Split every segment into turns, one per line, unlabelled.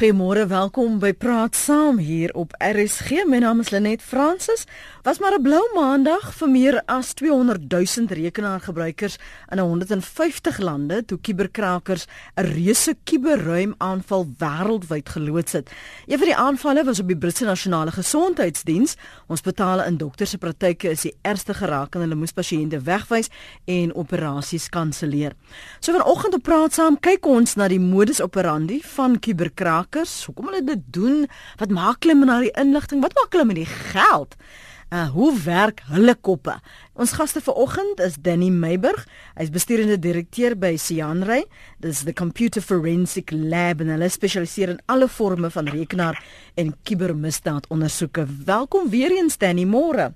Goeiemôre, welkom by Praat Saam hier op RSG. My naam is Lenet Fransis. Was maar 'n blou maandag vir meer as 200 000 rekenaargebruikers in 150 lande toe kuberkrakers 'n reuse kuberruimaanval wêreldwyd geloods het. Een van die aanvalle was op die Britse Nasionale Gesondheidsdiens. Hospitale in dokters se praktyke is die ergste geraak en hulle moes pasiënte wegwys en operasies kanselleer. So vanoggend op Praat Saam kyk ons na die modus operandi van kuberkrakers. Hoekom hulle dit doen? Wat maak hulle met daai inligting? Wat maak hulle met die geld? Uh, hoe werk hulle koppe? Ons gaste vanoggend is Danny Meiburg. Hy's besturende direkteur by Cianray. Dis the Computer Forensic Lab en hulle spesialiseer in alle forme van rekenaar en kubermisdaadondersoeke. Welkom weer eens Danny Moore.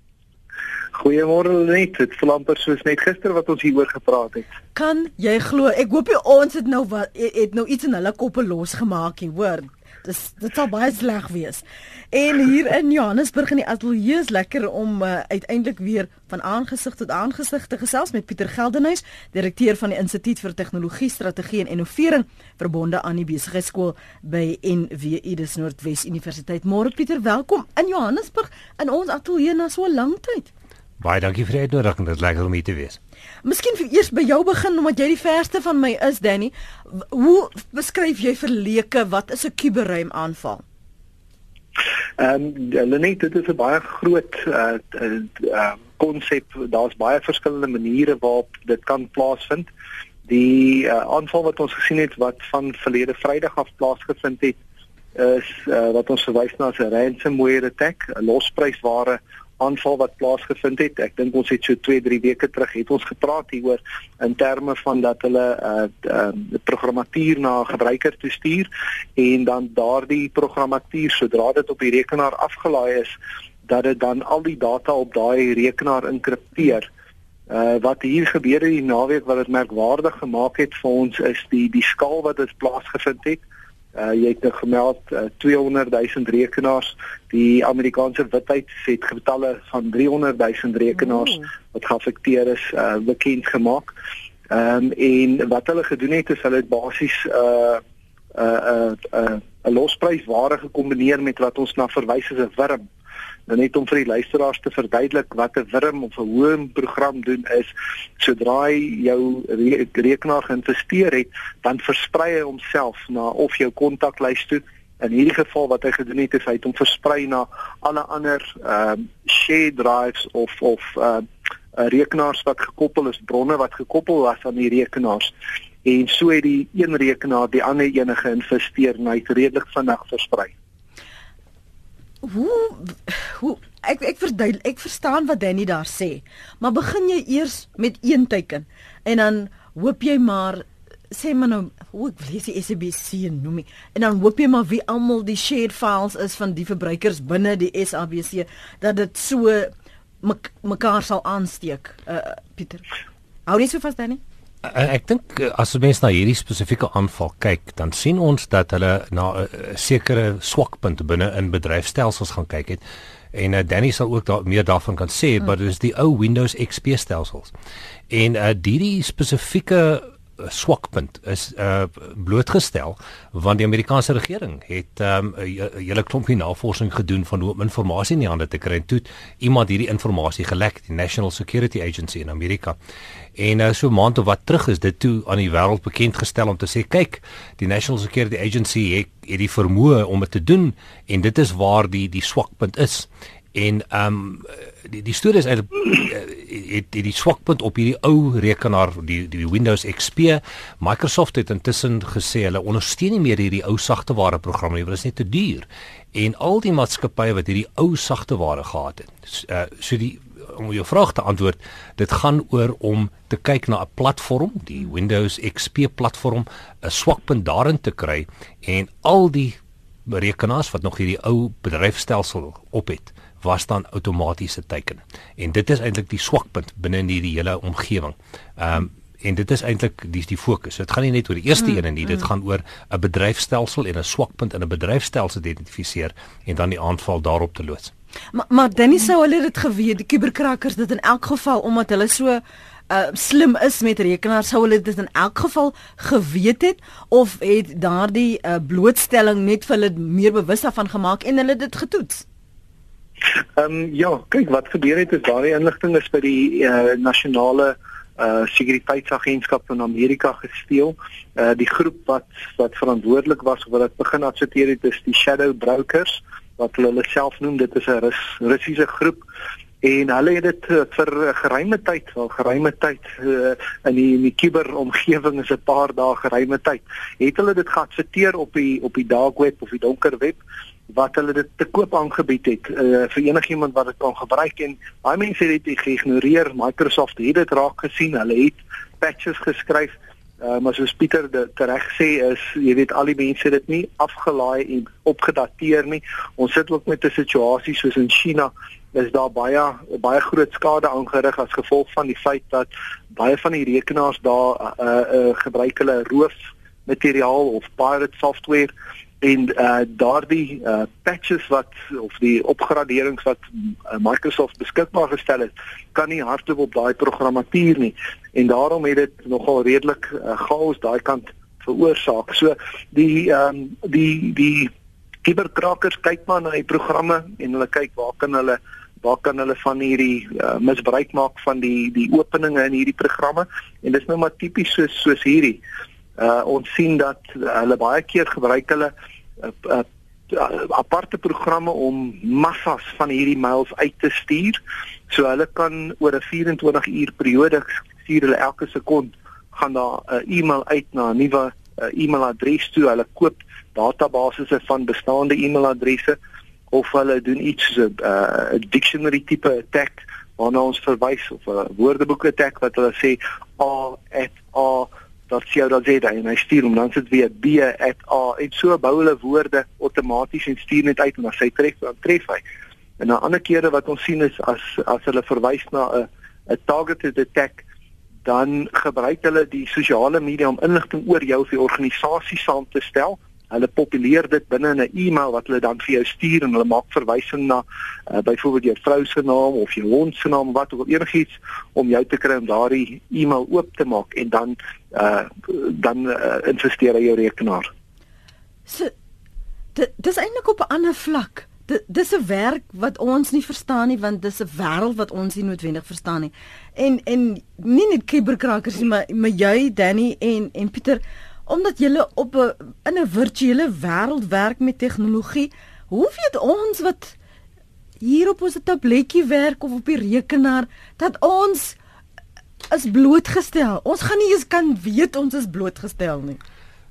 Goeiemôre net. Dit vlamper soos net gister wat ons hieroor gepraat het.
Kan jy glo? Ek hoop jy ons het nou wat het nou iets in hulle koppe losgemaak hier, hoor. Dis dit sal baie sleg wees. En hier in Johannesburg in die ateljee is lekker om uh, uiteindelik weer van aangesig tot aangesig te gesels met Pieter Geldenhuys, direkteur van die Instituut vir Tegnologie, Strategie en Innovering verbonde aan die Besigheidsskool by NWU dis Noordwes Universiteit. Môre Pieter, welkom in Johannesburg in ons ateljee na so 'n lang tyd.
Baie dankie vir die uitnodiging. Dit is lekker om hier te wees.
Miskien vir eers by jou begin omdat jy die verste van my is, Danny. Hoe beskryf jy vir leuke wat is 'n kuberruim aanval?
Ehm um, Lenet, dit is 'n baie groot uh uh konsep. Daar's baie verskillende maniere waarop dit kan plaasvind. Die uh, aanval wat ons gesien het wat van verlede Vrydag af plaasgevind het is uh, wat ons verwys na as 'n ransomware attack, 'n losprysware aanval wat plaasgevind het. Ek dink ons het so 2-3 weke terug het ons gepraat hieroor in terme van dat hulle 'n uh, uh, programmatuur na 'n gebruiker toe stuur en dan daardie programmatuur sodra dit op die rekenaar afgelaai is dat dit dan al die data op daai rekenaar enkripteer. Uh wat hier gebeur het die naweek wat dit merkwaardig gemaak het vir ons is die die skaal wat dit plaasgevind het. Uh jy het nou gemeld uh, 200 000 rekenaars. Die Amerikaanse witheid het getalle van 300 000 rekenaars oh. wat geaffekteer is uh bekend gemaak. Ehm um, en wat hulle gedoen het is hulle het basies uh uh uh 'n uh, losprys ware gekombineer met wat ons na verwys as 'n wurm. Nou net om vir die luisteraars te verduidelik wat 'n wurm of 'n hoë program doen is, sodra hy jou re rekenaar geïnvesteer het, dan versprei hy homself na of jou kontaklys toe. In hierdie geval wat hy gedoen het, is hy het hom versprei na alle ander ehm uh, share drives of of ehm uh, rekenaars wat gekoppel is, bronne wat gekoppel was aan die rekenaars. En so het die een rekenaar die ander enige investeer en hy het redelik vinnig versprei
hoe hoe ek ek verduidelik ek verstaan wat Danny daar sê maar begin jy eers met een teken en dan hoop jy maar sê maar nou hoe ek lees die SABC noem nie en dan hoop jy maar wie almal die shared files is van die verbruikers binne die SABC dat dit so mekaar sal aansteek uh, Pieter. Hou nie so vas Danny
Eh, ek dink eh, as ons na hierdie spesifieke aanval kyk, dan sien ons dat hulle na 'n uh, sekere swakpunt binne in bedryfstelsels gaan kyk het. En uh, Danny sal ook daar meer daarvan kan sê, mm. maar dit is die ou Windows XP stelsels. En uh, die die spesifieke swakpunt is uh blootgestel want die Amerikaanse regering het um 'n hele klompie navorsing gedoen van hoe om inligting in die hande te kry. En toe iemand hierdie inligting gelek die National Security Agency in Amerika. En uh, so maand of wat terug is dit toe aan die wêreld bekend gestel om te sê kyk die National Security Agency het, het die vermoë om dit te doen en dit is waar die die swakpunt is en ehm um, die die storie is eintlik eh, het die, die swakpunt op hierdie ou rekenaar die die Windows XP Microsoft het intussen gesê hulle ondersteun nie meer hierdie ou sagteware programme nie want dit is net te duur. En al die maatskappye wat hierdie ou sagteware gehad het uh, so die om jou vraag te antwoord dit gaan oor om te kyk na 'n platform die Windows XP platform 'n swakpunt daarin te kry en al die rekenaars wat nog hierdie ou bedryfstelsel op het was dan outomatiese teken. En dit is eintlik die swakpunt binne in hierdie hele omgewing. Ehm um, en dit is eintlik dis die fokus. Dit gaan nie net oor die eerste mm, een nie, dit mm. gaan oor 'n bedryfstelsel en 'n swakpunt in 'n bedryfstelsel identifiseer en dan die aanval daarop te loods.
Maar maar dan is sou hulle dit geweet, die kuberkrakkers dit in elk geval omdat hulle so uh slim is met rekenaars sou hulle dit in elk geval geweet het of het daardie uh, blootstelling net vir hulle meer bewus daarvan gemaak en hulle dit getoets?
Ehm um, ja, kyk wat gebeur het is daardie inligting is by die uh, nasionale uh sekuriteitsagentskap van Amerika gesteel. Uh die groep wat wat verantwoordelik was vir dit begin adverteer het is die Shadow Brokers wat hulle hulle self noem. Dit is 'n Rus, Russiese groep en hulle het dit vir geruime tyd, al geruime tyd uh, in die in die kuberomgewing is 'n paar dae geruime tyd. Het hulle dit geadverteer op die op die dark web of die donker web wat hulle dit te koop aangebied het uh, vir enigiemand wat dit kan gebruik en baie mense het dit geïgnoreer. Microsoft het dit raak gesien. Hulle het patches geskryf. Uh, maar soos Pieter reg sê is, jy weet al die mense dit nie afgelaai en opgedateer nie. Ons sit ook met 'n situasie soos in China is daar baie baie groot skade aangerig as gevolg van die feit dat baie van die rekenaars daar uh, uh, gebruik hulle roof materiaal of pirate software en uh daardie uh patches wat of die opgraderings wat uh, Microsoft beskikbaar gestel het kan nie hardloop op daai programmatuur nie. En daarom het dit nogal redelik uh, chaos daai kant veroorsaak. So die ehm um, die die kiberkrakers kyk maar na die programme en hulle kyk waar kan hulle waar kan hulle van hierdie uh, misbruik maak van die die openinge in hierdie programme. En dis nou maar tipies soos soos hierdie. Uh ons sien dat uh, hulle baie keer gebruik hulle uh, uh, aparte programme om massas van hierdie mails uit te stuur. So hulle kan oor 'n 24 uur periode stuur hulle elke sekond gaan daar 'n uh, e-mail uit na 'n nuwe uh, e-mailadres toe. Hulle koop databasisse van bestaande e-mailadresse of hulle doen iets so 'n uh, dictionary tipe attack waarna ons verwys of 'n woordeboek attack wat hulle sê a at a dat sy dan sê dan hy stuur hom dan sit weer b at a en so bou hulle woorde outomaties en stuur net uit en as hy tref dan tref hy. En 'n ander kere wat ons sien is as as hulle verwys na 'n 'n targeted attack dan gebruik hulle die sosiale media om inligting oor jou of die organisasie saam te stel hulle populeer dit binne in 'n e-mail wat hulle dan vir jou stuur en hulle maak verwysing na uh, byvoorbeeld jou vrou se naam of jou hond se naam wat ook enigiets om jou te kry om daardie e-mail oop te maak en dan uh, dan uh, investeer jy jou rekenaar.
So dit dis eintlik op 'n ander vlak. Dit dis 'n werk wat ons nie verstaan nie want dis 'n wêreld wat ons nie noodwendig verstaan nie. En en nie net kiberkrakers nie, maar maar jy Danny en en Pieter omdat jy op 'n in 'n virtuele wêreld werk met tegnologie, hoe weet ons wat hier op ons tabletjie werk of op die rekenaar dat ons is blootgestel. Ons gaan nie eens kan weet ons is blootgestel nie.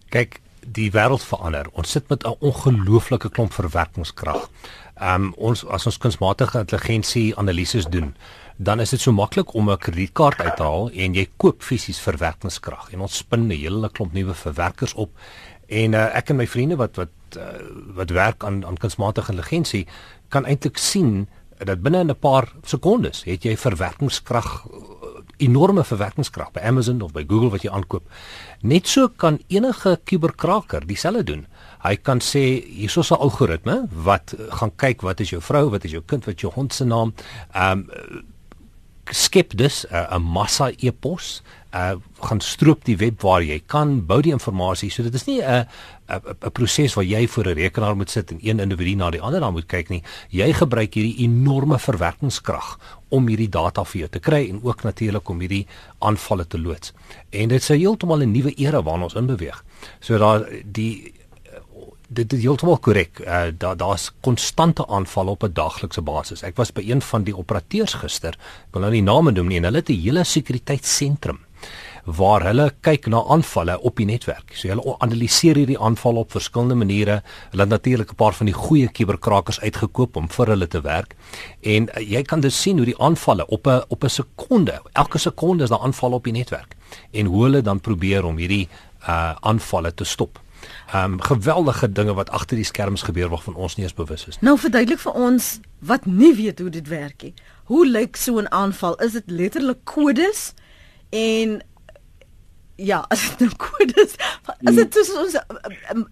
Kyk, die wêreld verander. Ons sit met 'n ongelooflike klomp verwerkingskrag. Ehm um, ons as ons kunsmatige intelligensie analises doen, dan is dit so maklik om 'n kredietkaart uit te haal en jy koop fisies verwerkingskrag en ons spin 'n hele klomp nuwe verwerkers op en uh, ek en my vriende wat wat uh, wat werk aan aan kunsmatige intelligensie kan eintlik sien dat binne 'n paar sekondes het jy verwerkingskrag enorme verwerkingskrag by Amazon of by Google wat jy aankoop. Net so kan enige kuberkraker dieselfde doen. Hy kan sê hierso 'n algoritme wat gaan kyk wat is jou vrou, wat is jou kind, wat is jou hond se naam. Ehm um, skep dus 'n uh, massa e-pos, uh gaan stroop die web waar jy kan, bou die inligting. So dit is nie 'n 'n proses waar jy voor 'n rekenaar moet sit en een individu na die ander dan moet kyk nie. Jy gebruik hierdie enorme verwerkingskrag om hierdie data vir jou te kry en ook natuurlik om hierdie aanvalle te loods. En dit sê heeltemal 'n nuwe era waarna ons inbeweeg. So daar die dit is heeltemal korrek. Uh, daar daar's konstante aanvalle op 'n daaglikse basis. Ek was by een van die operateurs gister. Ek wil nou nie name noem nie en hulle het 'n hele sekuriteitssentrum waar hulle kyk na aanvalle op die netwerk. So hulle analiseer hierdie aanvalle op verskillende maniere. Hulle het natuurlik 'n paar van die goeie kuberkrakers uitgekoop om vir hulle te werk. En uh, jy kan dus sien hoe die aanvalle op 'n op 'n sekonde, elke sekonde is daar aanvalle op die netwerk en hoe hulle dan probeer om hierdie uh aanvalle te stop um geweldige dinge wat agter die skerms gebeur waarvan ons nie eens bewus is
nie. Nou verduidelik vir ons wat nie weet hoe dit werk nie. Hoe lyk so 'n aanval? Is dit letterlik kodes en Ja, as dit nou kodes, as dit soos ons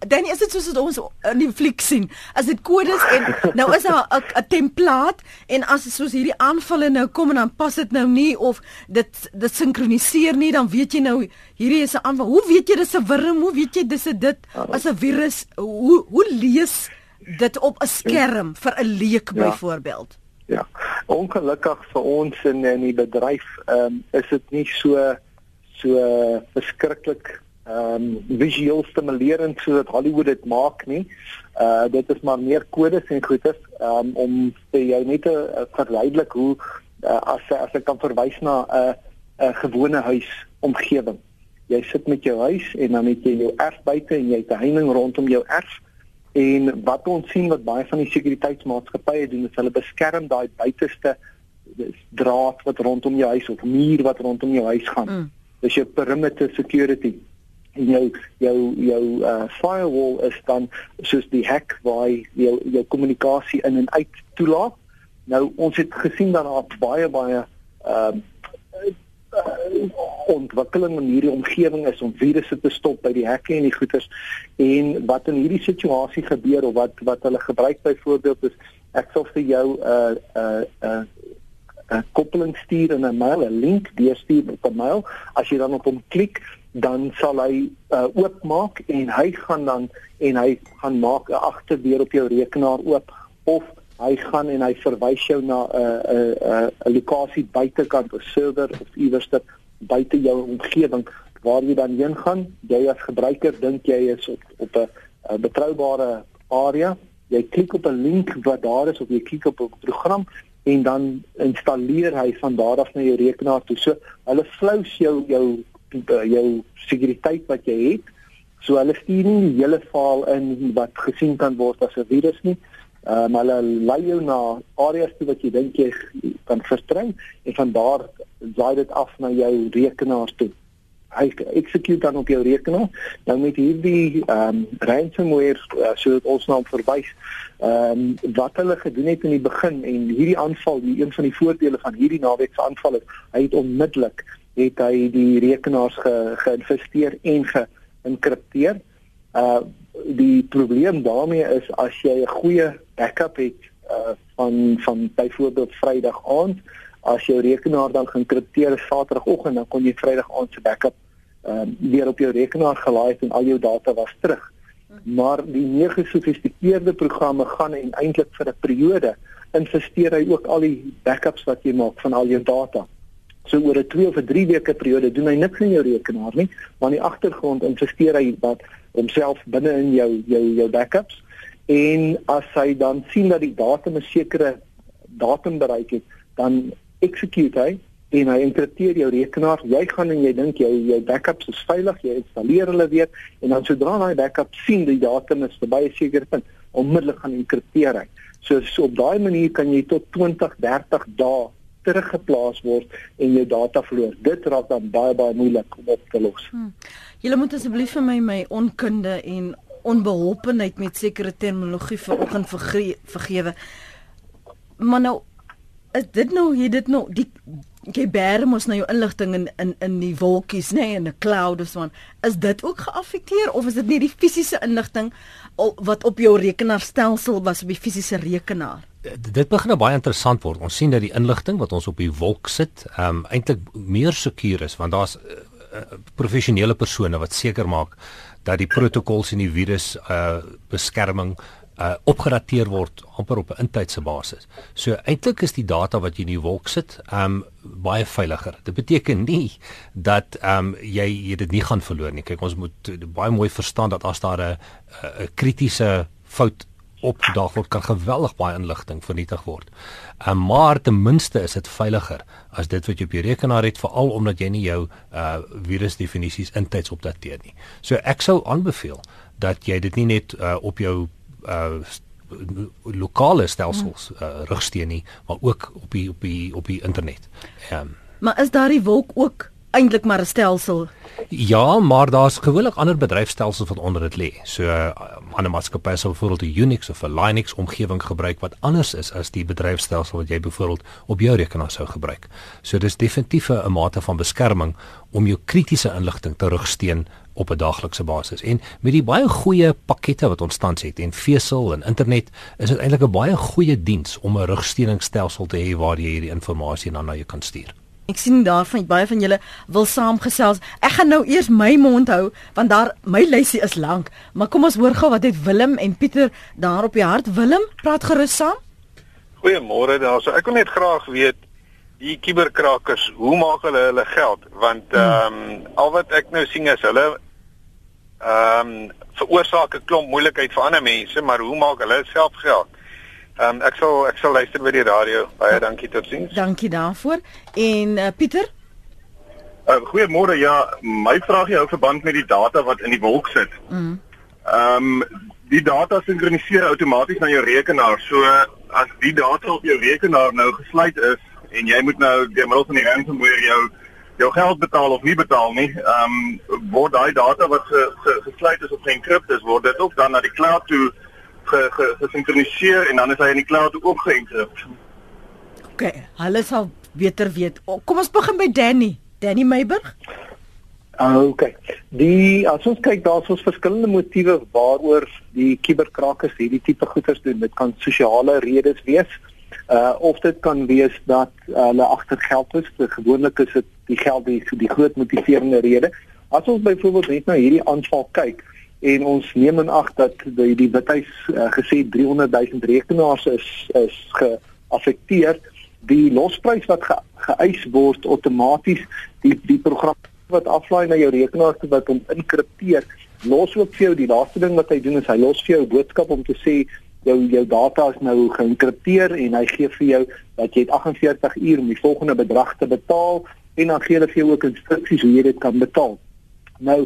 dan is dit soos ons in die fliek sien. As dit kodes en nou is daar 'n template en as soos hierdie aanvalle nou kom en dan pas dit nou nie of dit dit sinkroniseer nie, dan weet jy nou hierdie is 'n aanval. Hoe weet jy dis 'n wurm? Hoe weet jy dis 'n dit as 'n virus? Hoe hoe lees dit op 'n skerm vir 'n leek ja. byvoorbeeld?
Ja. Ongelukkig vir ons in in die bedryf, ehm um, is dit nie so so verskriklik ehm um, visueel stimulerend soos Hollywood dit maak nie. Uh dit is maar meer kodes en goedes um, om vir jou net te uh, verduidelik hoe uh, as as ek kan verwys na 'n uh, 'n uh, gewone huis omgewing. Jy sit met jou huis en dan het jy jou erf buite en jy het 'n heining rondom jou erf. En wat ons sien wat baie van die sekuriteitsmaatskappye doen is hulle beskerm daai buiteste draad wat rondom jou huis of muur wat rondom jou huis gaan. Mm dis jou perimeter security en jou jou jou uh firewall is dan soos die hek waar jy jou kommunikasie in en uit toelaat. Nou ons het gesien dat daar baie baie ehm uh, ontwikkeling in hierdie omgewing is om virusse te stop by die hekke en die goeters en wat in hierdie situasie gebeur of wat wat hulle gebruik byvoorbeeld is ek sal vir jou 'n uh, 'n uh, 'n uh, 'n koppeling stuur in 'n mail, 'n link deurstuur op 'n mail. As jy dan op hom klik, dan sal hy uh, oopmaak en hy gaan dan en hy gaan maak 'n agterdeur op jou rekenaar oop of hy gaan en hy verwys jou na 'n 'n 'n 'n lokasie buitekant, 'n server of iewers ter buite jou omgewing waar jy dan heen gaan. Jy as gebruiker dink jy is op op 'n betroubare area. Jy klik op 'n link wat daar is of jy klik op 'n program en dan installeer hy van daar af na jou rekenaar toe. So hulle flous jou jou jou sekuriteit wat jy het. So hulle stuur nie die hele faal in wat gesien kan word as 'n virus nie. Ehm um, hulle lei jou na areas toe wat jy dink jy kan verstreng en van daar laai dit af na jou rekenaar toe hy execute dan op jou rekenaar. Nou met hierdie ehm um, ransomware uh, so dit ons naam verwys ehm um, wat hulle gedoen het in die begin en hierdie aanval die een van die voordele van hierdie naweek se aanval is hy het onmiddellik het hy die rekenaars ge, geïnvesteer en geïnkripteer. Uh die probleem daarmee is as jy 'n goeie backup het uh van van byvoorbeeld Vrydag aand as jou rekenaar dan geïnkripteer is Saterdagoggend dan kon jy Vrydag aand se backup ehm um, weer op jou rekenaar gelaai het en al jou data was terug. Maar die meer gesofistikeerde programme gaan en eintlik vir 'n periode investeer hy ook al die backups wat jy maak van al jou data. So oor 'n 2 of 'n 3 weke periode doen hy niks in jou rekenaar nie, maar in die agtergrond investeer hy wat homself binne in jou jou jou backups en as hy dan sien dat die datum 'n sekere datum bereik het, dan execute hy en hy enkripteer jou rekenaar. Jy gaan en jy dink jou jou backups is veilig, jy installeer hulle weer en dan sodra daai backup sien die datum is verby 'n sekere punt, onmiddellik gaan enkripteer hy. So, so op daai manier kan jy tot 20, 30 dae teruggeplaas word en jou data verloor. Dit raak dan baie baie moeilik om op te los. Hmm.
Julle moet asseblief vir my my onkunde en onbeholpenheid met sekere terminologie vanoggend vergewe. Maar nou is dit nou hier dit nou die jy bære mos nou jou inligting in in in die wolkies nê nee, in 'n cloud of so aan is dit ook geaffekteer of is dit nie die fisiese inligting wat op jou rekenaarstelsel was op die fisiese rekenaar?
Dit begin nou baie interessant word. Ons sien dat die inligting wat ons op die wolk sit um eintlik meer sekuur is want daar's uh, uh, professionele persone wat seker maak dat die protokols en die virus uh beskerming uh opgedateer word amper op 'n intydse basis. So eintlik is die data wat jy in die wolk sit, um baie veiliger. Dit beteken nie dat um jy jy dit nie gaan verloor nie. Kyk, ons moet baie mooi verstaan dat as daar 'n 'n kritiese fout opgedaag word, kan geweldig baie inligting vernietig word. Um maar ten minste is dit veiliger as dit wat jy op jou rekenaar het, veral omdat jy nie jou uh virusdefinisies intyds opdateer nie. So ek sou aanbeveel dat jy dit nie net uh, op jou uh lokale stelsels uh, rigsteen nie, maar ook op die op die op die internet.
Ehm um, Maar is daardie wolk ook eintlik maar 'n stelsel
Ja, maar daar's gewoonlik ander bedryfstelsels wat onder dit lê. So uh, ander maatskappye sal byvoorbeeld 'n Unix of 'n Linux omgewing gebruik wat anders is as die bedryfstelsel wat jy byvoorbeeld op jou rekenaar sou gebruik. So dis definitief 'n mate van beskerming om jou kritiese inligting te rugsteun op 'n daaglikse basis. En met die baie goeie pakkette wat ons tans het en vesel en internet, is dit eintlik 'n baie goeie diens om 'n rugsteuningsstelsel te hê waar jy hierdie inligting dan na jou kan stuur.
Ek sien daarvan baie van julle wil saamgesels. Ek gaan nou eers my mond hou want daar my lysie is lank. Maar kom ons hoor gou wat het Willem en Pieter daar op die hart. Willem, praat gerus saam.
Goeiemôre daar. So ek wil net graag weet die kuberkrakers, hoe maak hulle hulle geld? Want hmm. ehm um, al wat ek nou sien is hulle ehm um, veroorsaak 'n klomp moeilikheid vir ander mense, maar hoe maak hulle self geld? Ehm um, ek sal ek sal luister by die radio. Baie dankie totsiens.
Dankie daarvoor. En uh, Pieter?
Uh, Goeiemôre. Ja, my vraag hou verband met die data wat in die wolk sit. Mm. Ehm um, die data sinkroniseer outomaties na jou rekenaar. So as die data op jou rekenaar nou gesluit is en jy moet nou deur middel van die ransomware jou jou geld betaal of nie betaal nie, ehm um, word daai data wat ge, ge, gesluit is of geenkript is, word dit ook dan na die cloud toe gesinkroniseer ge, ge en dan is hy in die cloud ook geenkript.
OK, hulle sal beter weet. Kom ons begin by Danny. Danny Meiburg.
Ah, OK. Die as ons kyk daar's ons verskillende motiewe waaroor die kuberkrakers hierdie tipe goeders doen. Dit kan sosiale redes wees. Uh of dit kan wees dat uh, hulle agter geld is. Gewoonlik is dit die geld die die groot motiverende rede. As ons byvoorbeeld net na hierdie aanval kyk, en ons neem in ag dat die die withuis uh, gesê 300 000 rekenaars is is geaffekteer die losprys wat ge, geëis word outomaties die die program wat aflaai na jou rekenaar toe wat hom inkripteer los ook vir jou die laaste ding wat hy doen is hy los vir jou 'n boodskap om te sê jou jou data is nou geïnkripteer en hy gee vir jou dat jy 48 uur om die volgende bedrag te betaal en dan gee hulle vir jou ook instruksies hoe jy dit kan betaal Nou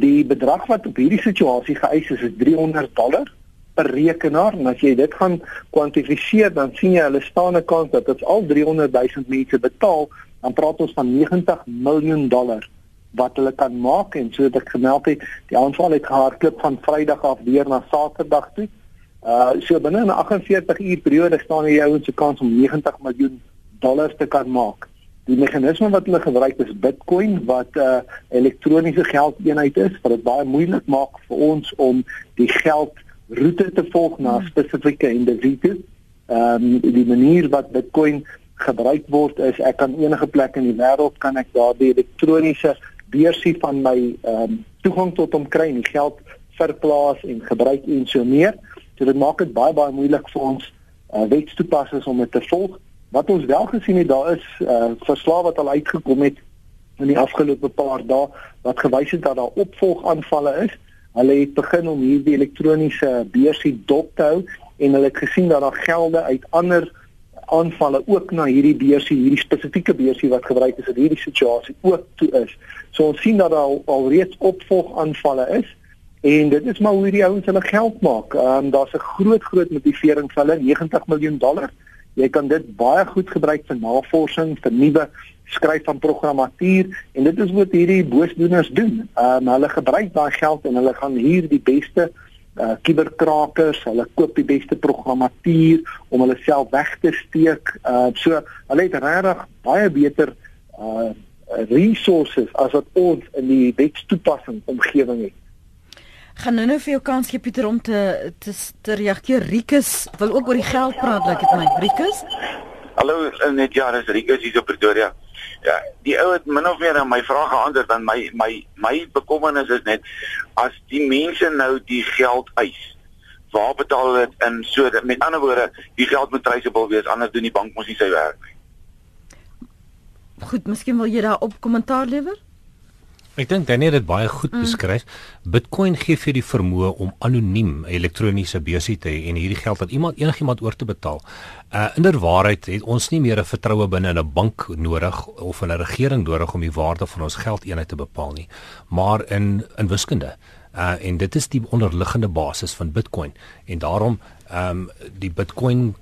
die bedrag wat op hierdie situasie geëis is is 300 dollar per rekenaar en as jy dit gaan kwantifiseer dan sien jy hulle staan 'n kans dat dit al 300 000 mense betaal dan praat ons van 90 miljoen dollar wat hulle kan maak en soos ek gemeld het die aanval het gehardloop van Vrydag af weer na Saterdag toe. Uh so binne 'n 48 uur periode staan jy ouens se kans om 90 miljoen dollar te kan maak. Die meganisme wat hulle gebruik is Bitcoin wat 'n uh, elektroniese geldeenheid is wat dit baie moeilik maak vir ons om die geld roete te volg na hmm. spesifieke individue. Ehm um, die manier wat Bitcoin gebruik word is ek kan enige plek in die wêreld kan ek daardie elektroniese beursie van my ehm um, toegang tot hom kry en die geld verplaas en gebruik en so meer. So dit maak dit baie baie moeilik vir ons uh, wetstoepassers om dit te volg. Wat ons wel gesien het, daar is uh verslae wat al uitgekom het in die afgelope paar dae wat gewys het dat daar opvolgaanvalle is. Hulle het begin om hierdie elektroniese beursie dop te hou en hulle het gesien dat daar gelde uit ander aanvalle ook na hierdie beursie, hierdie spesifieke beursie wat gebruik is in hierdie situasie ook toe is. So ons sien dat daar al, al reeds opvolgaanvalle is en dit is maar hoe hierdie ouens hulle geld maak. Ehm um, daar's 'n groot groot motivering vir hulle 90 miljoen dollar Jy kan dit baie goed gebruik vir navorsing, vir nuwe skryf van programmatuur en dit is wat hierdie boosdoeners doen. Ehm um, hulle gebruik daai geld en hulle gaan hier die beste uh kuberkrakers, hulle koop die beste programmatuur om hulle self weg te steek. Uh so hulle het regtig baie beter uh resources as wat ons in die wetstoepassing omgewing het
gaan nou nou vir jou kans gee Pieter om te te, te reageer. Rikus wil ook oor die geld praat, like dit my. Rikus?
Hallo, net ja, dis Rikus hier op Pretoria. Ja, die ou het min of meer aan my vrae geantwoord want my my my bekommernis is net as die mense nou die geld eis. Waar betaal dit in so dat met ander woorde, die geld moet traceable wees anders doen die bank mos nie sy werk nie.
Goed, miskien wil jy daar op kommentaar lewer?
Ek dink dan het dit baie goed mm. beskryf. Bitcoin gee vir die vermoë om anoniem elektroniese beursie te hê en hierdie geld aan iemand enigiemand oor te betaal. Uh inderwaarheid het ons nie meer 'n vertroue binne in 'n bank nodig of 'n regering nodig om die waarde van ons geldeenheid te bepaal nie, maar in in wiskunde. Uh en dit is die onderliggende basis van Bitcoin en daarom ehm um, die Bitcoin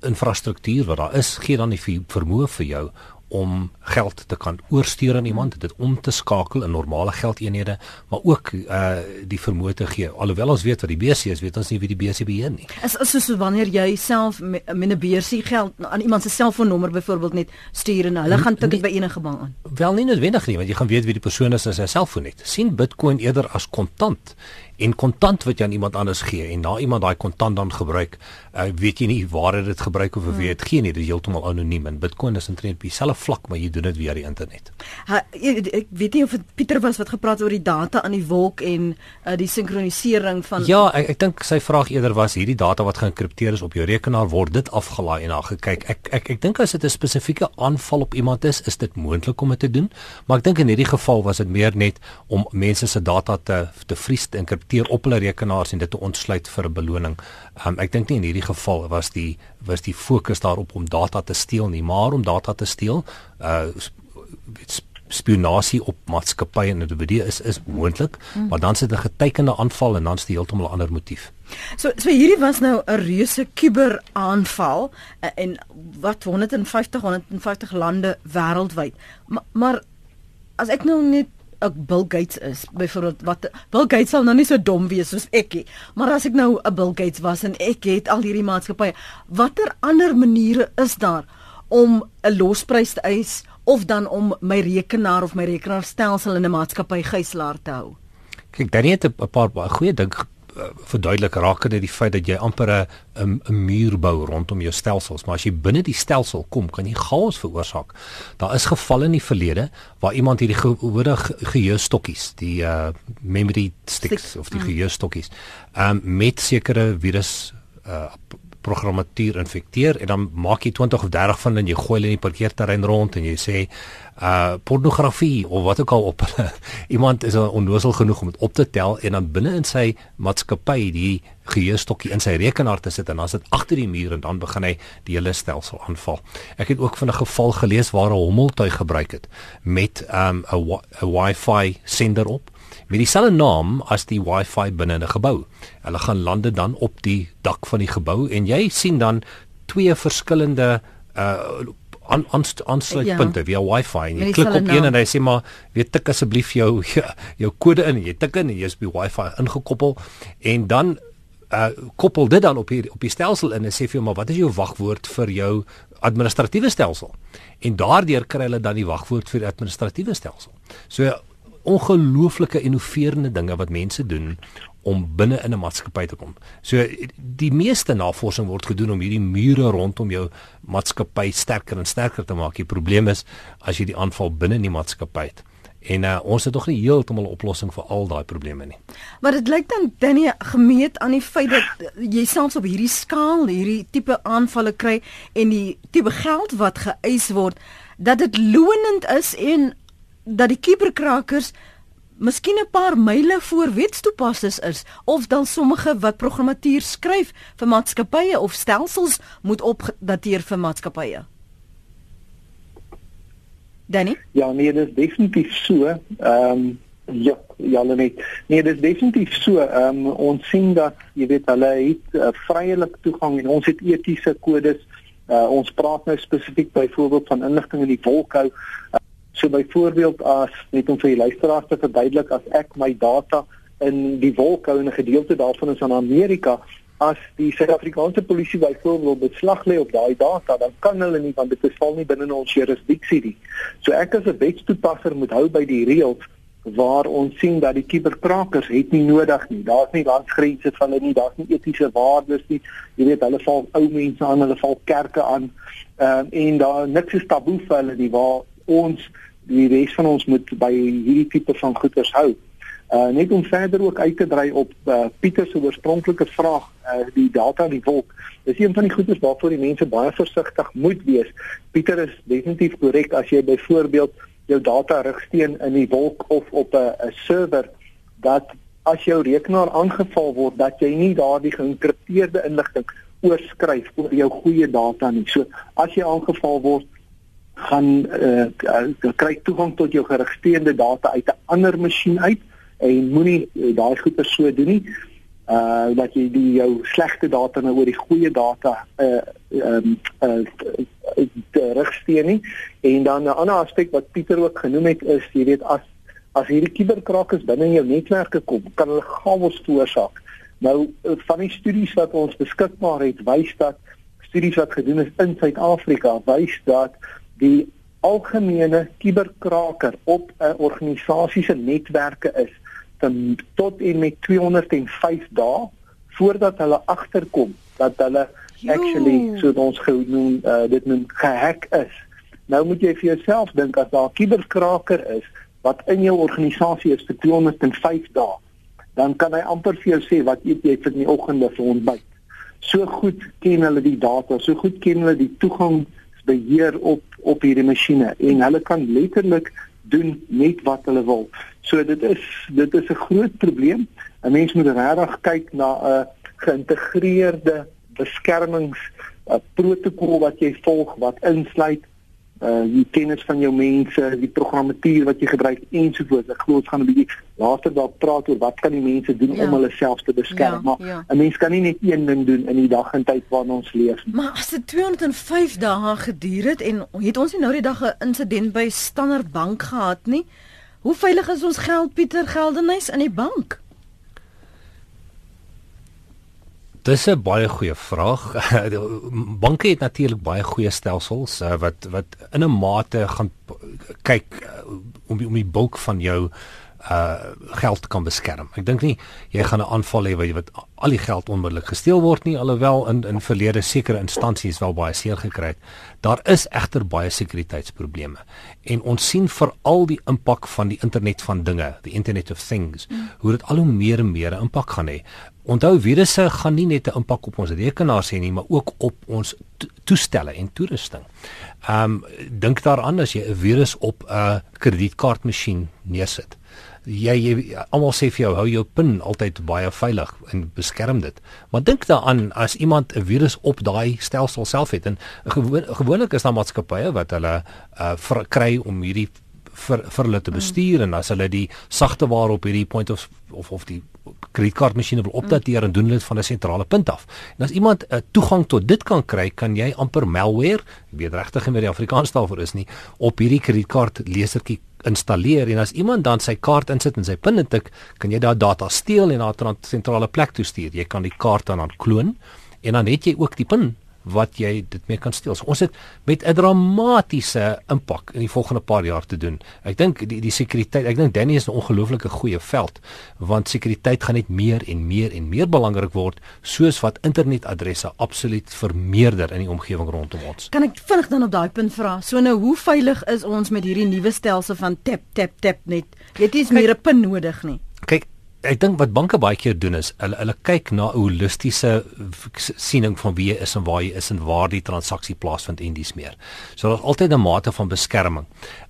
infrastruktuur wat daar is, gee dan die vermoë vir jou om geld te kan oorstuur aan iemand, dit om te skakel in normale geldeenhede, maar ook uh die vermoë te gee. Alhoewel ons weet wat die BC is, weet ons nie wie die BC beheer nie.
Is is soos wanneer jy self met 'n BC geld aan iemand se selfoonnommer byvoorbeeld net stuur en hulle gaan tik dit by enige bank aan.
Wel nie noodwendig nie, want jy gaan weet wie die persoon is as hy selfoon het. sien Bitcoin eerder as kontant en kontant wat jy aan iemand anders gee en na iemand daai kontant dan gebruik, uh, weet jy nie waar dit gebruik of wie dit gee nie. Dit is heeltemal anoniem en Bitcoin is intreed op dieselfde vlak, maar jy doen dit via die internet.
Ha, ek weet nie of dit Pieter was wat gepraat oor die data aan die wolk en uh, die sinkronisering van
Ja, ek ek dink sy vraag eerder was hierdie data wat geënkripteer is op jou rekenaar word dit afgelaai en dan gekyk. Ek ek ek dink as dit 'n spesifieke aanval op iemand is, is dit moontlik om dit te doen, maar ek dink in hierdie geval was dit meer net om mense se data te te vries te enkripteer op hulle rekenaars en dit te ontsluit vir 'n beloning. Um, ek dink nie in hierdie geval was die was die fokus daarop om data te steel nie, maar om data te steel, uh spionasie op maatskappye en individue is is moontlik, hmm. maar dan sit 'n getekende aanval en dan is dit heeltemal 'n ander motief.
So so hierdie was nou 'n reuse kuberaanval uh, en wat 150 150 lande wêreldwyd. Maar, maar as ek nou net ek Bill Gates is byvoorbeeld wat Bill Gates sal nou nie so dom wees soos ek nie maar as ek nou 'n Bill Gates was en ek het al hierdie maatskappye watter ander maniere is daar om 'n losprys te eis of dan om my rekenaar of my rekenaarstelsel in 'n maatskappy gijslaar te hou?
Kyk dan het 'n paar baie goeie dink Eh, verduidelik rakende die feit dat jy amper 'n 'n muur bou rondom jou stelsels, maar as jy binne die stelsel kom, kan jy chaos veroorsaak. Daar is gevalle in die verlede waar iemand hierdie gewone geheuestokkies, die uh memory sticks Stik. of die mm. geheuestokkies, um met sekere virus uh programmatuur infekteer en dan maak jy 20 of 30 van hulle en jy gooi hulle in die parkeerterrein rond en jy sê uh pornografie of wat ook al op hulle. Iemand is onnoosel genoeg om dit op te tel en dan binne in sy maatskappy die geheuestokkie in sy rekenaar te sit en dan sit agter die muur en dan begin hy die hele stelsel aanval. Ek het ook van 'n geval gelees waar 'n hommeltuig gebruik het met um 'n Wi-Fi sender op met dieselfde naam as die Wi-Fi binne 'n gebou. Hulle gaan lande dan op die dak van die gebou en jy sien dan twee verskillende uh aan aansluitpunte ja. via Wi-Fi en jy klik op een en hy sê maar weet tik asseblief jou jou kode in jy tik in en jy's by Wi-Fi ingekoppel en dan uh koppel dit dan op hier op die stelsel in en sê vir jou maar wat is jou wagwoord vir jou administratiewe stelsel en daardeur kry hulle dan die wagwoord vir die administratiewe stelsel so ongelooflike innoverende dinge wat mense doen om binne in 'n maatskappy te kom. So die meeste navorsing word gedoen om hierdie mure rondom jou maatskappy sterker en sterker te maak. Die probleem is as jy die aanval binne in die maatskappy het. En uh, ons het nog nie heeltemal 'n oplossing vir al daai probleme nie.
Maar dit lyk dan Danny gemeet aan die feit dat jy selfs op hierdie skaal hierdie tipe aanvalle kry en die tipe geld wat geëis word dat dit lonend is en dat die kuberkrakers miskien 'n paar myle voor wetstoepassers is of dan sommige wat programmatuur skryf vir maatskappye of stelsels moet opdateer vir maatskappye. Danny?
Ja, nee, dit is definitief so. Ehm um, ja, ja, nee. Nee, dit is definitief so. Ehm um, ons sien dat jy weet hulle het uh, vryelik toegang en ons het etiese kodes. Uh, ons praat nou spesifiek byvoorbeeld van inligting in die wolkhou. Uh, So byvoorbeeld as net om vir die luisteraars te verduidelik as ek my data in die wolk hou en 'n gedeelte daarvan is aan Amerika as die Suid-Afrikaanse polisie byvoorbeeld beslag lê op daai data dan kan hulle nie want dit val nie binne ons jurisdiksie nie. So ek as 'n wetstoepasser moet hou by die reëls waar ons sien dat die kiberkrakers het nie nodig nie. Daar's nie landsgrense van hulle nie, daar's nie etiese waardes nie. Jy weet hulle val ou mense aan, hulle val kerke aan. Ehm uh, en daar niks is taboe vir hulle nie waar ons die res van ons moet by hierdie tipe van goeders hou. Uh net om verder ook uit te dry op uh, Pieter se oorspronklike vraag, uh die data in die wolk. Dis een van die goeders waarvoor die mense baie versigtig moet wees. Pieter is definitief korrek as jy byvoorbeeld jou data rigsteen in die wolk of op 'n 'n server dat as jou rekenaar aangeval word dat jy nie daardie geïnkripteerde inligting oorskryf oor jou goeie data nie. So as jy aangeval word, gaan uh, uh, kry toegang tot jou geregistreerde data uit 'n ander masjien uit en moenie uh, daai goeie so doen nie. Uh dat jy die jou slegte data nou oor die goeie data uh um uh, terugsteen nie. En dan 'n ander aspek wat Pieter ook genoem het is jy weet as as hierdie kuberkrakers binne jou netwerke kom, kan hulle chaos veroorsaak. Nou van die studies wat ons beskikbaar het, wys dat studies wat gedoen is in Suid-Afrika wys dat die algemene kuberkraker op 'n organisasie se netwerke is ten, tot en met 205 dae voordat hulle agterkom dat hulle actually so ons genoem uh, dit noem gehack is. Nou moet jy vir jouself dink as daar 'n kuberkraker is wat in jou organisasie is vir 205 dae, dan kan hy amper vir jou sê wat eet jy vir die oggende vir ontbyt. So goed ken hulle die data, so goed ken hulle die toegangsbeheer op op hierdie masjiene en hulle kan letterlik doen net wat hulle wil. So dit is dit is 'n groot probleem. 'n Mens moet regtig kyk na 'n geïntegreerde beskermings protokol wat jy volg wat insluit uh die kennis van jou mense, die programmatuur wat jy gebruik ensovoorts. Ek glo ons gaan 'n bietjie later dalk praat oor wat kan die mense doen ja. om hulle self te beskerm. Ja, maar ja. 'n mens kan nie net een ding doen in die dag en tyd waarin ons leef
nie. Maar as dit 205 dae geduur het en het ons nie nou die dag 'n insident by Standard Bank gehad nie. Hoe veilig is ons geld Pieter Geldenhuys in die bank?
Dis 'n baie goeie vraag. Banke het natuurlik baie goeie stelsels uh, wat wat in 'n mate gaan kyk uh, om om die bulk van jou uh geld kan beskerm. Ek dink nie jy gaan 'n aanval hê waar jy wat al die geld onmiddellik gesteel word nie alhoewel in in verlede sekere instansies wel baie seer gekry het. Daar is egter baie sekuriteitsprobleme en ons sien veral die impak van die internet van dinge, die internet of things, mm. hoe dit al hoe meer en meer 'n impak gaan hê. Onthou virusse gaan nie net 'n impak op ons rekenaars hê nie, maar ook op ons toestelle en toerusting. Ehm um, dink daaraan as jy 'n virus op 'n kredietkaartmasjien neersit jy, jy almal sê vir jou hou jou pin altyd baie veilig en beskerm dit. Maar dink daaraan as iemand 'n virus op daai stelsel self het en gewoon, gewoonlik is daar maatskappye wat hulle uh, kry om hierdie vir vir hulle te bestuur en as hulle die sagte waar op hierdie point of of of die kredietkaartmasjiene wil opdateer en doen dit van 'n sentrale punt af. En as iemand 'n uh, toegang tot dit kan kry, kan jy amper malware, ek weet regtig nie wat die Afrikaans daarvoor is nie, op hierdie kredietkaart lesertjie installeer en as iemand dan sy kaart insit en sy pin intik, kan jy daai data steel en na 'n sentrale plek toe stuur. Jy kan die kaart dan kloon en dan het jy ook die pin wat jy dit mee kan steel. So ons het met 'n dramatiese impak in die volgende paar jaar te doen. Ek dink die die sekuriteit, ek dink Danny is 'n ongelooflike goeie veld want sekuriteit gaan net meer en meer en meer belangrik word soos wat internetadresse absoluut vermeerder in die omgewing rondom ons.
Kan ek vinnig dan op daai punt vra? So nou hoe veilig is ons met hierdie nuwe stelsel van tap tap tap net? Jy het nie meer 'n pin nodig nie.
Kyk, ek dink wat banke baie keer doen is hulle hulle kyk na 'n holistiese siening van wie jy is en waar jy is en waar die transaksie plaasvind en dis meer. So daar's altyd 'n mate van beskerming.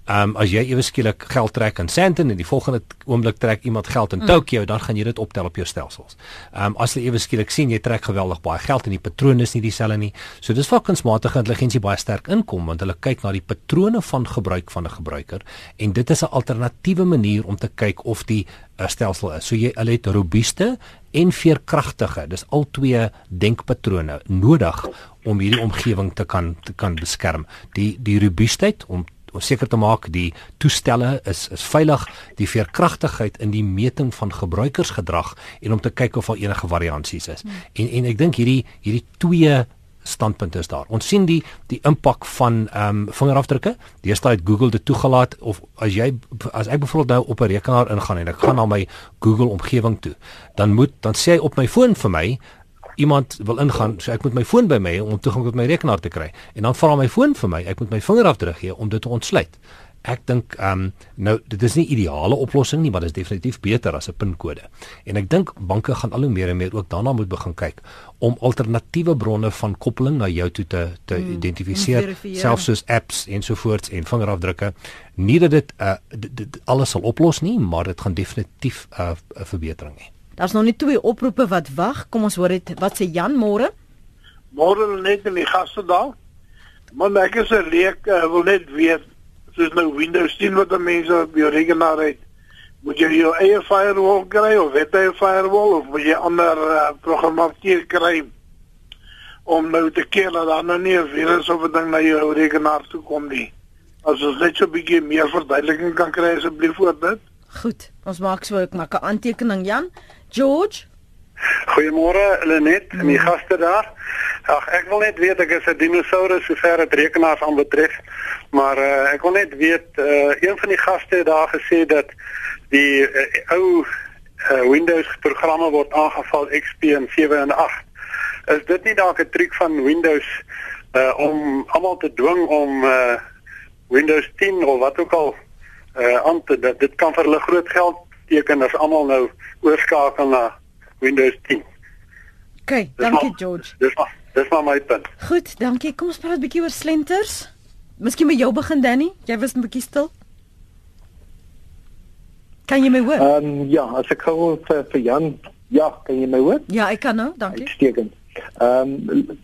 Ehm um, as jy ewe skielik geld trek in Sandton en die volgende oomblik trek iemand geld in mm. Tokyo, dan gaan jy dit optel op jou stelsels. Ehm um, as jy ewe skielik sien jy trek geweldig baie geld en die patroon is nie dieselfde nie. So dis waar kunsmatige intelligensie baie sterk inkom want hulle kyk na die patrone van gebruik van 'n gebruiker en dit is 'n alternatiewe manier om te kyk of die uh, stelsel is. So jy hulle het robuuste en veerkragtige. Dis al twee denkpatrone nodig om hierdie omgewing te kan te kan beskerm. Die die robuustheid om om seker te maak die toestelle is is veilig, die veerkragtigheid in die meting van gebruikersgedrag en om te kyk of daar enige variansies is. Hmm. En en ek dink hierdie hierdie twee standpunte is daar. Ons sien die die impak van ehm um, vingerafdrukke. Deesdae het Google dit toegelaat of as jy as ek byvoorbeeld nou op 'n rekenaar ingaan en ek gaan na my Google omgewing toe, dan moet dan sê hy op my foon vir my iemand wil ingaan, so ek moet my foon by my hê om toegang tot my rekenaar te kry. En dan vra my foon vir my, ek moet my vingerafdruk gee om dit te ontsluit. Ek dink ehm um, nou dit is nie ideale oplossing nie, maar dit is definitief beter as 'n pinkode. En ek dink banke gaan al hoe meer en meer ook daarna moet begin kyk om alternatiewe bronne van koppeling na jou toe te te hmm, identifiseer, selfs soos apps ensovoorts en vingerafdrukke. Nie dat dit uh dit, dit alles sal oplos nie, maar dit gaan definitief 'n uh, verbetering hê.
Daar's nog net twee oproepe wat wag. Kom ons hoor dit. Wat sê Jan môre?
Môre net in die gaste daar. Maar ek is 'n leek, uh, wil net weet soos nou Windows 10 wat die mense op jou rekenaar het. Moet jy jou eie firewall kry of het jy 'n firewall of moet jy ander uh, programmatuur kry om nou te keer dat daar nou nie 'n virus of 'n ding na jou rekenaar toe kom nie. As ons net so 'n bietjie meer verduideliking kan kry asseblief oor dit.
Goed, ons maak so ek maak 'n aantekening Jan. George
Goeiemôre Lenet en die gaste daar. Ag ek wil net weet ek is 'n dinosourus sover dit rekenaars aanbetref, maar uh, ek wil net weet uh, een van die gaste het daar gesê dat die uh, ou uh, Windows programme word aangeval XP en 7 en 8. Is dit nie dalk 'n triek van Windows uh, om almal te dwing om uh, Windows 10 of wat ook al uh, aan te dit, dit kan vir hulle groot geld beteken as almal nou oorskakel na Windows 10.
OK, dankie George.
Dis maar dis maar my punt.
Goed, dankie. Kom ons praat 'n bietjie oor slenters. Miskien met jou begin Danny. Jy was 'n bietjie stil. Kan jy my hoor?
Ehm um, ja, as ek gou vir, vir Jan, ja, kan jy my hoor?
Ja, ek kan nou. Dankie.
Uitstekend. Ehm um,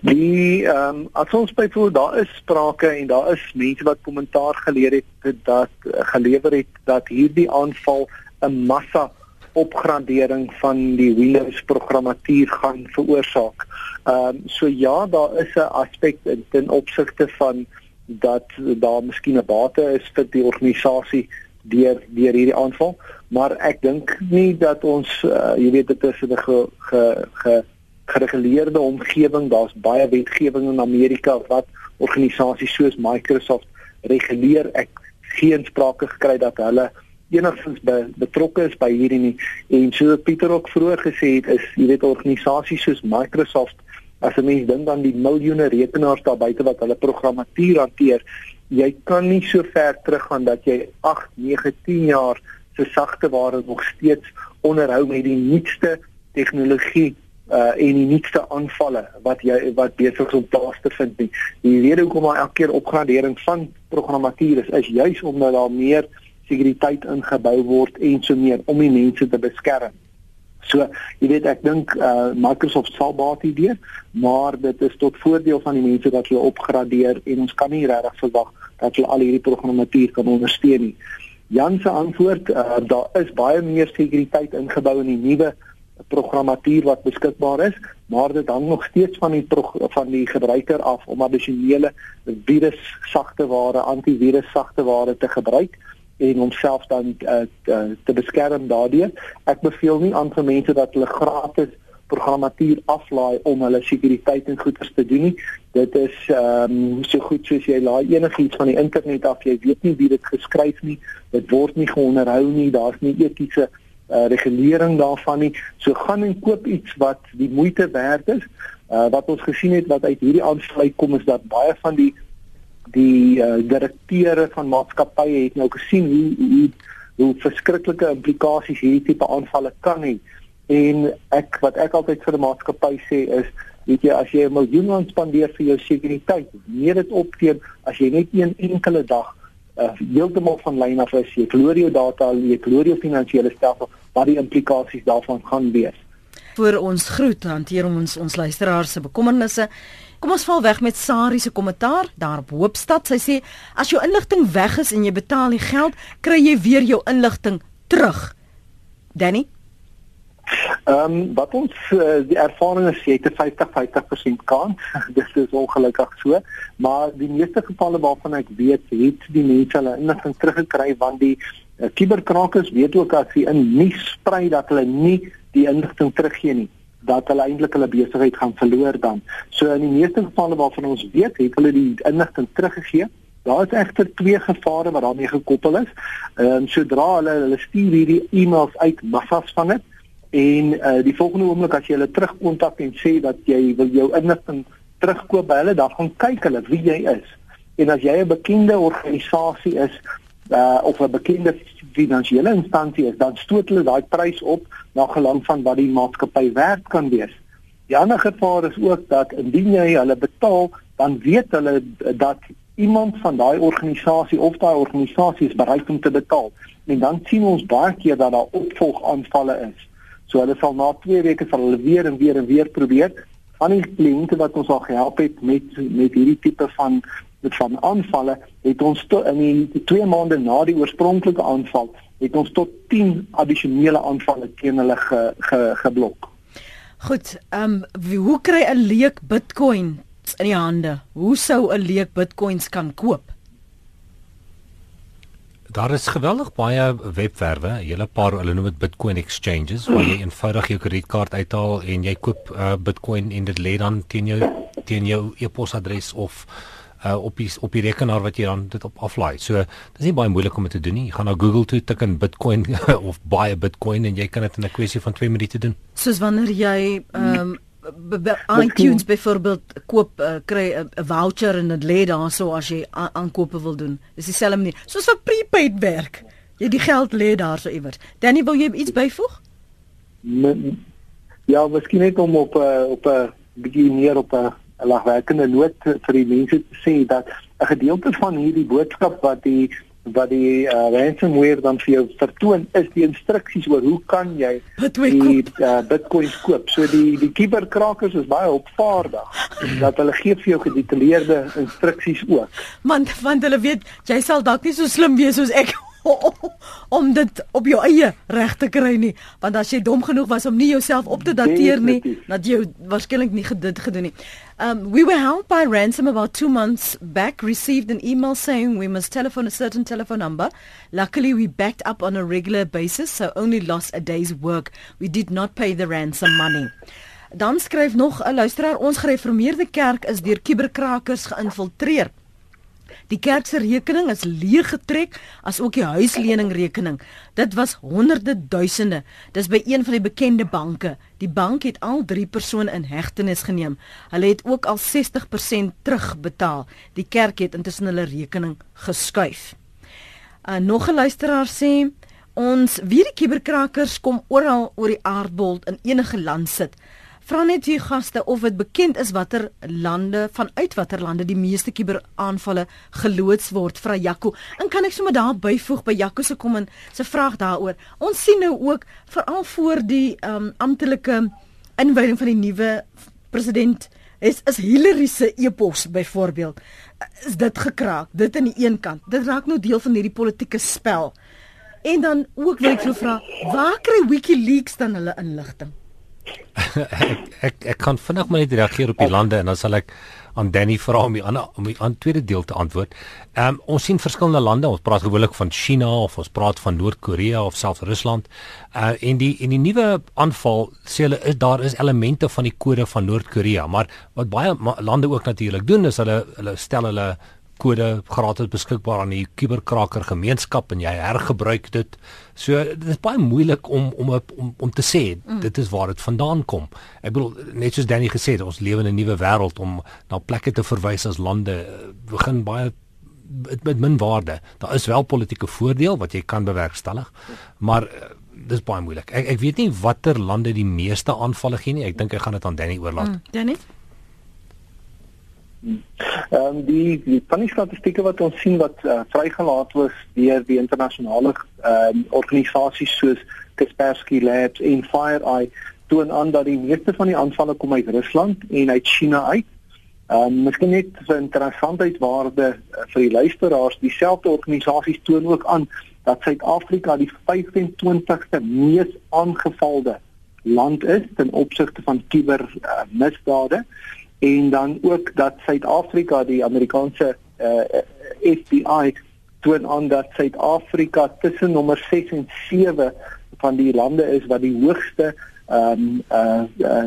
Die ehm um, as ons byvoorbeeld daar is sprake en daar is mense wat kommentaar geleer het dat gelewer het dat hierdie aanval 'n massa opgradering van die Windows programmatuur gaan veroorsaak. Ehm um, so ja, daar is 'n aspek ten opsigte van dat daar miskien 'n bate is vir die organisasie deur deur hierdie aanval, maar ek dink nie dat ons uh, jy weet dit is 'n ge, ge, ge gereguleerde omgewing. Daar's baie wetgewing in Amerika wat organisasies soos Microsoft reguleer. Ek geen sprake gekry dat hulle enigstens be, betrokke is by hierdie nie. En so Pieter ook vroeër gesê het, is jy weet organisasies soos Microsoft as 'n mens dink aan die miljoene rekenaars daar buite wat hulle programmatuur hanteer, jy kan nie so ver teruggaan dat jy 8, 9, 10 jaar se sagte ware nog steeds onderhou met die nuutste tegnologie uh en die nuutste aanvalle wat jy wat besig is om plaas te vind nie. Die rede hoekom daar elke keer opgradering van programmatuur is, is juis omdat daar meer sekuriteit ingebou word en so meer om die mense te beskerm. So, jy weet ek dink uh Microsoft sal baat idee, maar dit is tot voordeel van die mense dat hulle opgradeer en ons kan nie regtig verwag dat hulle al hierdie programmatuur kan ondersteun nie. Jan se antwoord, uh daar is baie meer sekuriteit ingebou in die nuwe programmatuur wat beskikbaar is, maar dit hang nog steeds van die van die gebruiker af om addisionele virus sagte ware, antivirus sagte ware te gebruik en homself dan uh, te, te beskerm daardeur. Ek beveel nie aan vir mense dat hulle gratis programmatuur aflaai om hulle sekuriteit en goeders te doen nie. Dit is ehm um, so goed soos jy laai enigiets van die internet af, jy weet nie wie dit geskryf nie, dit word nie geonderhou nie, daar's nie etiese uh, regulering daarvan nie. So gaan en koop iets wat die moeite werd is. Uh, wat ons gesien het wat uit hierdie aansluit kom is dat baie van die die uh, direkteure van maatskappye het nou gesien hoe hoe hoe verskriklike implikasies hierdie tipe aanvalle kan hê. En ek wat ek altyd vir 'n maatskappy sê is weet jy as jy 'n miljoen spandeer vir jou sekuriteit, neem dit op teen as jy net een enkele dag uh, heeltemal van lyn af is, jy verloor jou data, jy verloor jou finansiële stelsel, wat die implikasies daarvan gaan wees.
Vir ons groet hanteer ons ons luisteraars se bekommernisse. Kom ons val weg met Sari se kommentaar daar op Hoopstad. Sy sê as jou inligting weg is en jy betaal die geld, kry jy weer jou inligting terug. Danny
Ehm um, wat ons uh, die ervaring is jy het 'n 50-50% kans. Dit is ongelukkig so, maar die meeste gevalle waarvan ek weet, het die mense hulle inligting teruggekry want die uh, kuberkrakers weet ook as hulle in nuus sprei dat hulle nie die inligting teruggee nie dat hulle eintlik hulle besigheid gaan verloor dan. So in die meeste gevalle waarvan ons weet, het hulle die inligting teruggegee. Daar is egter twee gevare wat daarmee gekoppel is. Ehm um, sodra hulle hulle stuur hierdie e-mails uit massas van dit En uh die volgende oomblik as jy hulle terugkontak en sê dat jy wil jou inligting terugkoop by hulle, dan gaan kyk hulle wie jy is. En as jy 'n bekende organisasie is uh of 'n bekende finansiële instansie is, dan stoot hulle daai prys op na gelang van wat die maatskappy werd kan wees. Die ander gevaar is ook dat indien jy hulle betaal, dan weet hulle dat iemand van daai organisasie of daai organisasie is bereid om te betaal. En dan sien ons baie keer dat daar opvolgaanvalle is. So hulle sal na 2 weke sal hulle weer en weer en weer probeer. Van die kliënte wat ons al gehelp het met met hierdie tipe van met van aanvalle, het ons tot in die 2 maande na die oorspronklike aanval, het ons tot 10 addisionele aanvalle teen hulle ge, ge, geblok.
Goed, ehm um, hoe kry 'n leek Bitcoin in die hande? Hoe sou 'n leek Bitcoins kan koop?
Daar is geweldig baie webwerwe, 'n hele paar hulle noem dit Bitcoin exchanges waar jy eenvoudig jou kredietkaart uithaal en jy koop uh, Bitcoin en dit lê dan teen jou teen jou e-posadres of uh, op die op die rekenaar wat jy dan dit op aflaai. So dis nie baie moeilik om dit te doen nie. Jy gaan na Google toe tik in Bitcoin of buy a Bitcoin en jy kan dit in 'n kwessie van 2 minute doen.
Soos wanneer jy ehm um, iTunes byvoorbeeld koop uh, kry 'n uh, voucher en dit lê daarso as jy aankope wil doen. Dis dieselfde manier. Soos vir prepaid werk. Jy die geld lê daarso iewers. Danny, wil jy iets byvoeg?
Ja, miskien net om op uh, op 'n uh, bietjie meer op 'n uh, lagwerkende noot vir die mense te sê dat 'n gedeelte van hierdie boodskap wat die wat die uh, ransomware dan vir jou vertoon is die instruksies oor hoe kan jy die uh, bitcoins koop. So die die kiberkrakers is baie opvaardig dat hulle gee vir jou gedetailleerde instruksies ook.
Man, want hulle weet jy sal dalk nie so slim wees soos ek om dit op jou eie reg te kry nie want as jy dom genoeg was om nie jouself op te dateer nie dat jy waarskynlik nie dit gedoen nie. Um we were helped by ransom about 2 months back received an email saying we must telephone a certain telephone number. Luckily we backed up on a regular basis so only lost a day's work. We did not pay the ransom money. Dan skryf nog 'n luisteraar ons gereformeerde kerk is deur kiberkrakers geïnfiltreer. Die kerk se rekening is leeg getrek, as ook die huisleningrekening. Dit was honderde duisende. Dis by een van die bekende banke. Die bank het al drie persone in hegtenis geneem. Hulle het ook al 60% terugbetaal. Die kerk het intussen hulle rekening geskuif. 'n uh, Nog 'n luisteraar sê ons wie die kiberkrakers kom oral oor die aardbol in enige land sit. Vra net hier gaste of dit bekend is watter lande vanuit watter lande die meeste kuberaanvalle geloods word vra Jaco. En kan ek sommer daar byvoeg by Jaco se kom en se vraag daaroor. Ons sien nou ook veral voor die um, amptelike inwyding van die nuwe president is is Hillary se e-pos byvoorbeeld is dit gekraak. Dit aan die een kant. Dit raak nou deel van hierdie politieke spel. En dan ook wil ek vra, waar kry WikiLeaks dan hulle inligting?
Ek, ek ek kan vinnig maar net reageer op die lande en dan sal ek aan Danny vra om die ander om die aan tweede deel te antwoord. Ehm um, ons sien verskillende lande, ons praat gewoonlik van China of ons praat van Noord-Korea of selfs Rusland. Uh en die en die nuwe aanval sê hulle is daar is elemente van die kode van Noord-Korea, maar wat baie lande ook natuurlik doen is hulle hulle stel hulle kode gratis beskikbaar aan die kuberkraker gemeenskap en jy hergebruik dit. So dit is baie moeilik om om om om te sê mm. dit is waar dit vandaan kom. Ek bedoel net soos Danny gesê het, ons lewe in 'n nuwe wêreld om na plekke te verwys as lande begin baie met, met min waarde. Daar is wel politieke voordeel wat jy kan bewerkstellig, maar uh, dis baie moeilik. Ek ek weet nie watter lande die meeste aanvalle gee nie. Ek dink ek gaan dit aan Danny oorlaat. Mm.
Danny
Ehm um, die die van die statistieke wat ons sien wat uh, vrygelaat was deur die internasionale ehm uh, organisasies soos Kaspersky Labs en FireEye toon aan dat die meeste van die aanvalle kom uit Rusland en uit China uit. Ehm um, miskien net vir interessantheidswaarde uh, vir die luisteraars, dieselfde organisasies toon ook aan dat Suid-Afrika die 25ste mees aangevalde land is ten opsigte van kuber uh, misdade en dan ook dat Suid-Afrika die Amerikaanse uh, eh, eh, FBI toon aan dat Suid-Afrika tussen nommer 6 en 7 van die lande is wat die hoogste ehm um, uh, uh,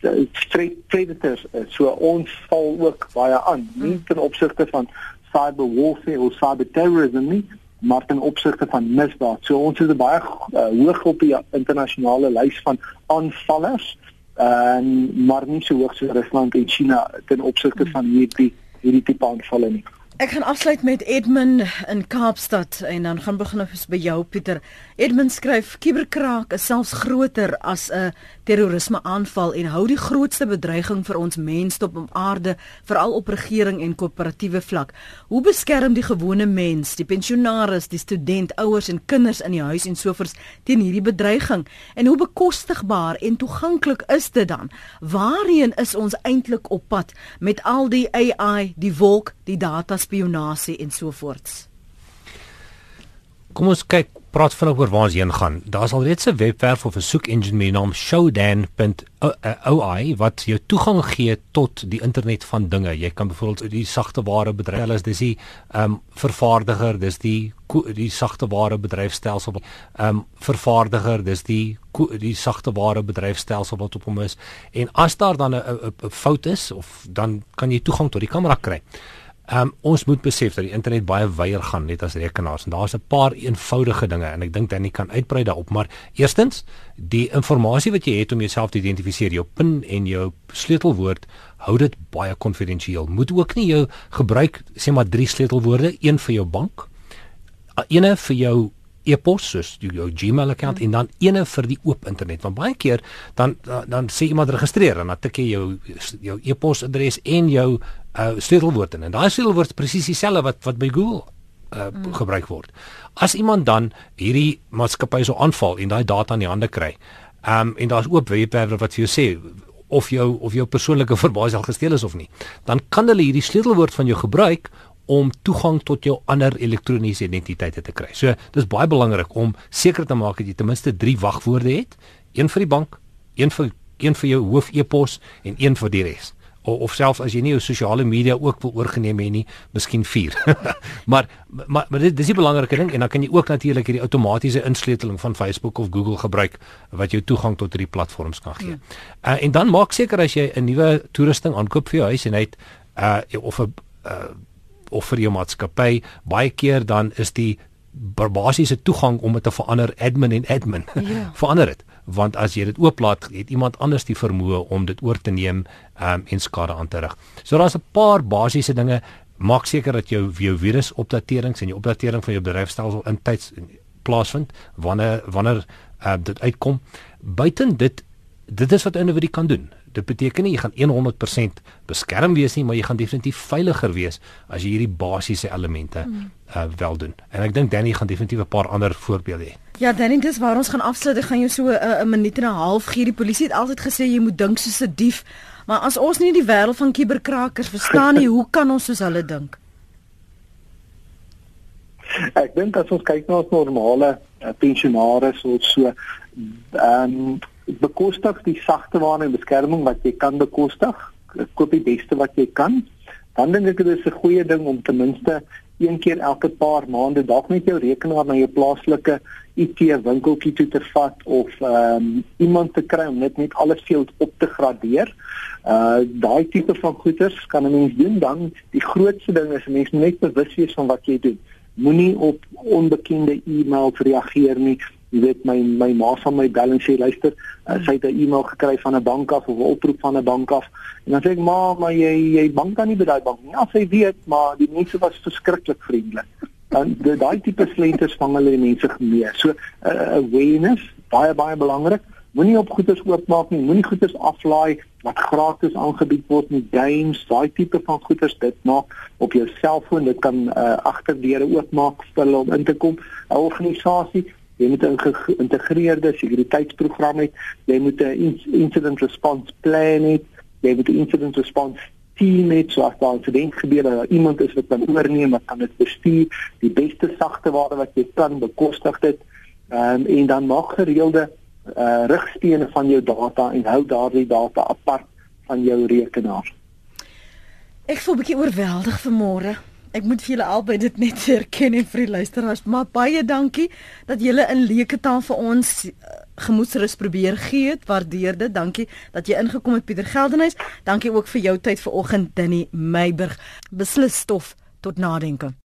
uh street predators is. so ons val ook baie aan. Nie ten opsigte van cyber warfare of cyber terrorism nie maar ten opsigte van misdaad. So ons is baie uh, hoog op die internasionale lys van aanvallers. en ehm, maar nie so hoog so Rusland en China ten opsigte van hierdie hierdie tipe aanvalle nie.
Ek gaan afsluit met Edmund in Kaapstad en dan gaan begin ons by jou Pieter. Edmund skryf kiberkraak is selfs groter as 'n terrorisme aanval en hou die grootste bedreiging vir ons mensdom op aarde, veral op regering en koöperatiewe vlak. Hoe beskerm die gewone mens, die pensionaris, die student, ouers en kinders in die huis en sovers teen hierdie bedreiging? En hoe bekostigbaar en toeganklik is dit dan? Waarheen is ons eintlik op pad met al die AI, die wolk, die data spionasie en so voorts.
Kom ons kyk praat vinnig oor waar ons heen gaan. Daar's alreeds 'n webwerf of 'n soek engine met die naam showdan.oi wat jou toegang gee tot die internet van dinge. Jy kan byvoorbeeld die sagte ware bedryf, as dis die ehm um, vervaardiger, dis die die sagte ware bedryfstelsel ehm um, vervaardiger, dis die die sagte ware bedryfstelsel wat op hom is. En as daar dan 'n fout is of dan kan jy toegang tot die kamera kry. Um, ons moet besef dat die internet baie wyer gaan net as rekenaars. En daar's 'n paar eenvoudige dinge en ek dink dan jy kan uitbrei daarop maar eerstens die inligting wat jy het om jouself te identifiseer jou PIN en jou sleutelwoord hou dit baie konfidensieel. Moet ook nie jou gebruik sê maar drie sleutelwoorde een vir jou bank eene vir jou e-pos soos jou Gmail account hmm. en dan eene vir die oop internet want baie keer dan dan, dan sê iemand registreer en dan tik jy jou jou e-pos adres en jou uh, sleutelwoord in en daai sleutelwoord is presies dieselfde wat wat by Google uh, mm. gebruik word. As iemand dan hierdie maatskappy so aanval en daai data in die hande kry, um, en daar's oop webwerwe wat vir jou sê of jou of jou persoonlike verbaas al gesteel is of nie, dan kan hulle hierdie sleutelwoord van jou gebruik om toegang tot jou ander elektroniese identiteite te kry. So, dis baie belangrik om seker te maak dat jy ten minste 3 wagwoorde het, een vir die bank, een vir een vir jou hoof e-pos en een vir die res of, of selfs as jy nie jou sosiale media ook wil oorgeneem hê nie, miskien 4. maar maar maar dit dis die belangrike ding en dan kan jy ook natuurlik hierdie outomatiese insleuteling van Facebook of Google gebruik wat jou toegang tot hierdie platforms kan gee. Ja. Uh, en dan maak seker as jy 'n nuwe toerusting aankoop vir jou huis en hy het uh of 'n uh, of vir jou maatskappy, baie keer dan is die basiese toegang om dit te verander admin en admin ja. verander dit want as jy dit ooplaat het iemand anders die vermoë om dit oor te neem um, en skade aan te rig. So daar's 'n paar basiese dinge maak seker dat jou jou virus opdaterings en jou opdatering van jou bedryfstelsel in tyds plaasvind wanneer wanneer uh, dit uitkom. Buiten dit dit is wat 'n individu kan doen. Dit beteken nie jy gaan 100% beskerm wees nie, maar jy gaan definitief veiliger wees as jy hierdie basiese elemente uh, wel doen. En ek dink Danny gaan definitief 'n paar ander voorbeelde hê.
Ja, Danny, dis waar ons gaan afsluit. Ek gaan jou so 'n uh, minuut en 'n half gee. Die polisie het altyd gesê jy moet dink soos 'n dief, maar as ons nie die wêreld van kuberkrakers verstaan nie, hoe kan ons soos hulle dink?
Ek dink as ons kyk na ons normale uh, pensionaars of so, ehm um, bekostig die sagte ware en beskerming wat jy kan bekostig. Koop die beste wat jy kan. Dan dink ek dit is 'n goeie ding om ten minste een keer elke paar maande dalk net jou rekenaar na jou plaaslike IT winkeltjie toe te vat of ehm um, iemand te kry om net net alles veel op te gradeer. Uh daai tipe van goeders kan 'n mens doen dan die grootste ding is 'n mens moet net bewus wees van wat jy doen. Moenie op onbekende e-mails reageer nie jy weet my my ma van my bel en sê luister uh, sy het 'n e-mail gekry van 'n bank af of 'n oproep van 'n bank af. En dan sê ek ma maar jy jy bank dan nie by daai bank nie. Ja sy weet maar die mense was verskriklik vriendelik. Dan daai tipe slenters vang hulle die mense gemee so uh, awareness baie baie belangrik. Moenie op goeders oopmaak nie. Moenie goeders aflaai wat gratis aangebied word met games daai tipe van goeders dit maak op jou selfoon dit kan uh, agterdeure oopmaak vir hulle om in te kom. 'n organisasie jy moet 'n geïntegreerde sekuriteitsprogram hê, jy moet 'n incident response plan hê, jy moet 'n incident response team hê so as daar 'n incident gebeur dat iemand is wat kan oorneem, wat kan dit bestuur, die beste sagte ware wat jy kan bekostig dit um, en dan maak gereelde uh, rigstene van jou data en hou daardie data apart van jou rekenaar.
Ek voel bietjie oorweldig vanmôre. Ek moet vir julle albei dit net erken en vir die luisteraars, maar baie dankie dat julle in leuke taal vir ons uh, gemoedsrus probeer gee. Waardeer dit. Dankie dat jy ingekom het Pieter Geldenhuys. Dankie ook vir jou tyd vanoggend Dinnie Meiburg. Beslis stof tot nadenke.